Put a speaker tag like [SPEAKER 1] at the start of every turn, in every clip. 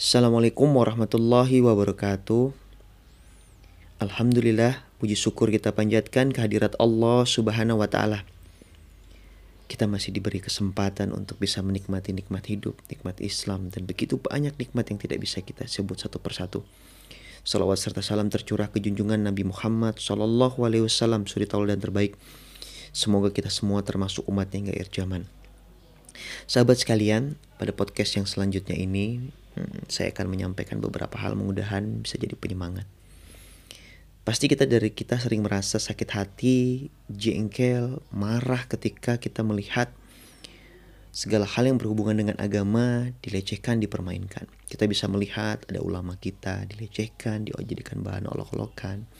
[SPEAKER 1] Assalamualaikum warahmatullahi wabarakatuh. Alhamdulillah, puji syukur kita panjatkan kehadirat Allah Subhanahu wa taala. Kita masih diberi kesempatan untuk bisa menikmati nikmat hidup, nikmat Islam dan begitu banyak nikmat yang tidak bisa kita sebut satu persatu. Salawat serta salam tercurah ke junjungan Nabi Muhammad Sallallahu Alaihi Wasallam suri taul dan terbaik. Semoga kita semua termasuk umat yang gak zaman. Sahabat sekalian, pada podcast yang selanjutnya ini saya akan menyampaikan beberapa hal mudah-mudahan bisa jadi penyemangat. Pasti kita dari kita sering merasa sakit hati, jengkel, marah ketika kita melihat segala hal yang berhubungan dengan agama dilecehkan, dipermainkan. Kita bisa melihat ada ulama kita dilecehkan, dijadikan bahan olok-olokan.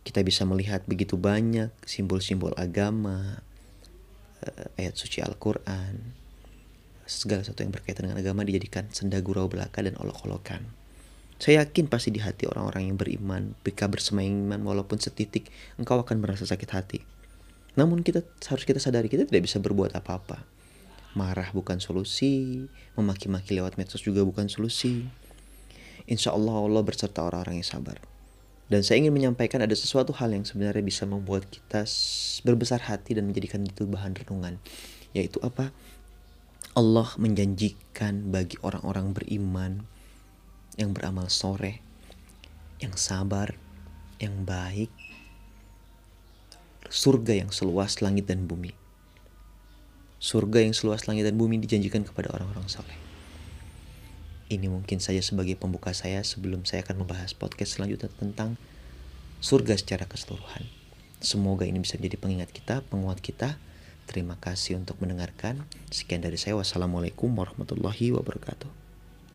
[SPEAKER 1] Kita bisa melihat begitu banyak simbol-simbol agama, eh, ayat suci Al-Quran, segala sesuatu yang berkaitan dengan agama dijadikan senda gurau belaka dan olok-olokan. Saya yakin pasti di hati orang-orang yang beriman, mereka bersemaiman walaupun setitik, engkau akan merasa sakit hati. Namun kita harus kita sadari kita tidak bisa berbuat apa-apa. Marah bukan solusi, memaki-maki lewat medsos juga bukan solusi. Insya Allah Allah berserta orang-orang yang sabar. Dan saya ingin menyampaikan ada sesuatu hal yang sebenarnya bisa membuat kita berbesar hati dan menjadikan itu bahan renungan. Yaitu apa? Allah menjanjikan bagi orang-orang beriman yang beramal sore, yang sabar, yang baik, surga yang seluas langit dan bumi. Surga yang seluas langit dan bumi dijanjikan kepada orang-orang soleh. Ini mungkin saja sebagai pembuka saya sebelum saya akan membahas podcast selanjutnya tentang surga secara keseluruhan. Semoga ini bisa menjadi pengingat kita, penguat kita. Terima kasih untuk mendengarkan. Sekian dari saya. Wassalamualaikum warahmatullahi wabarakatuh.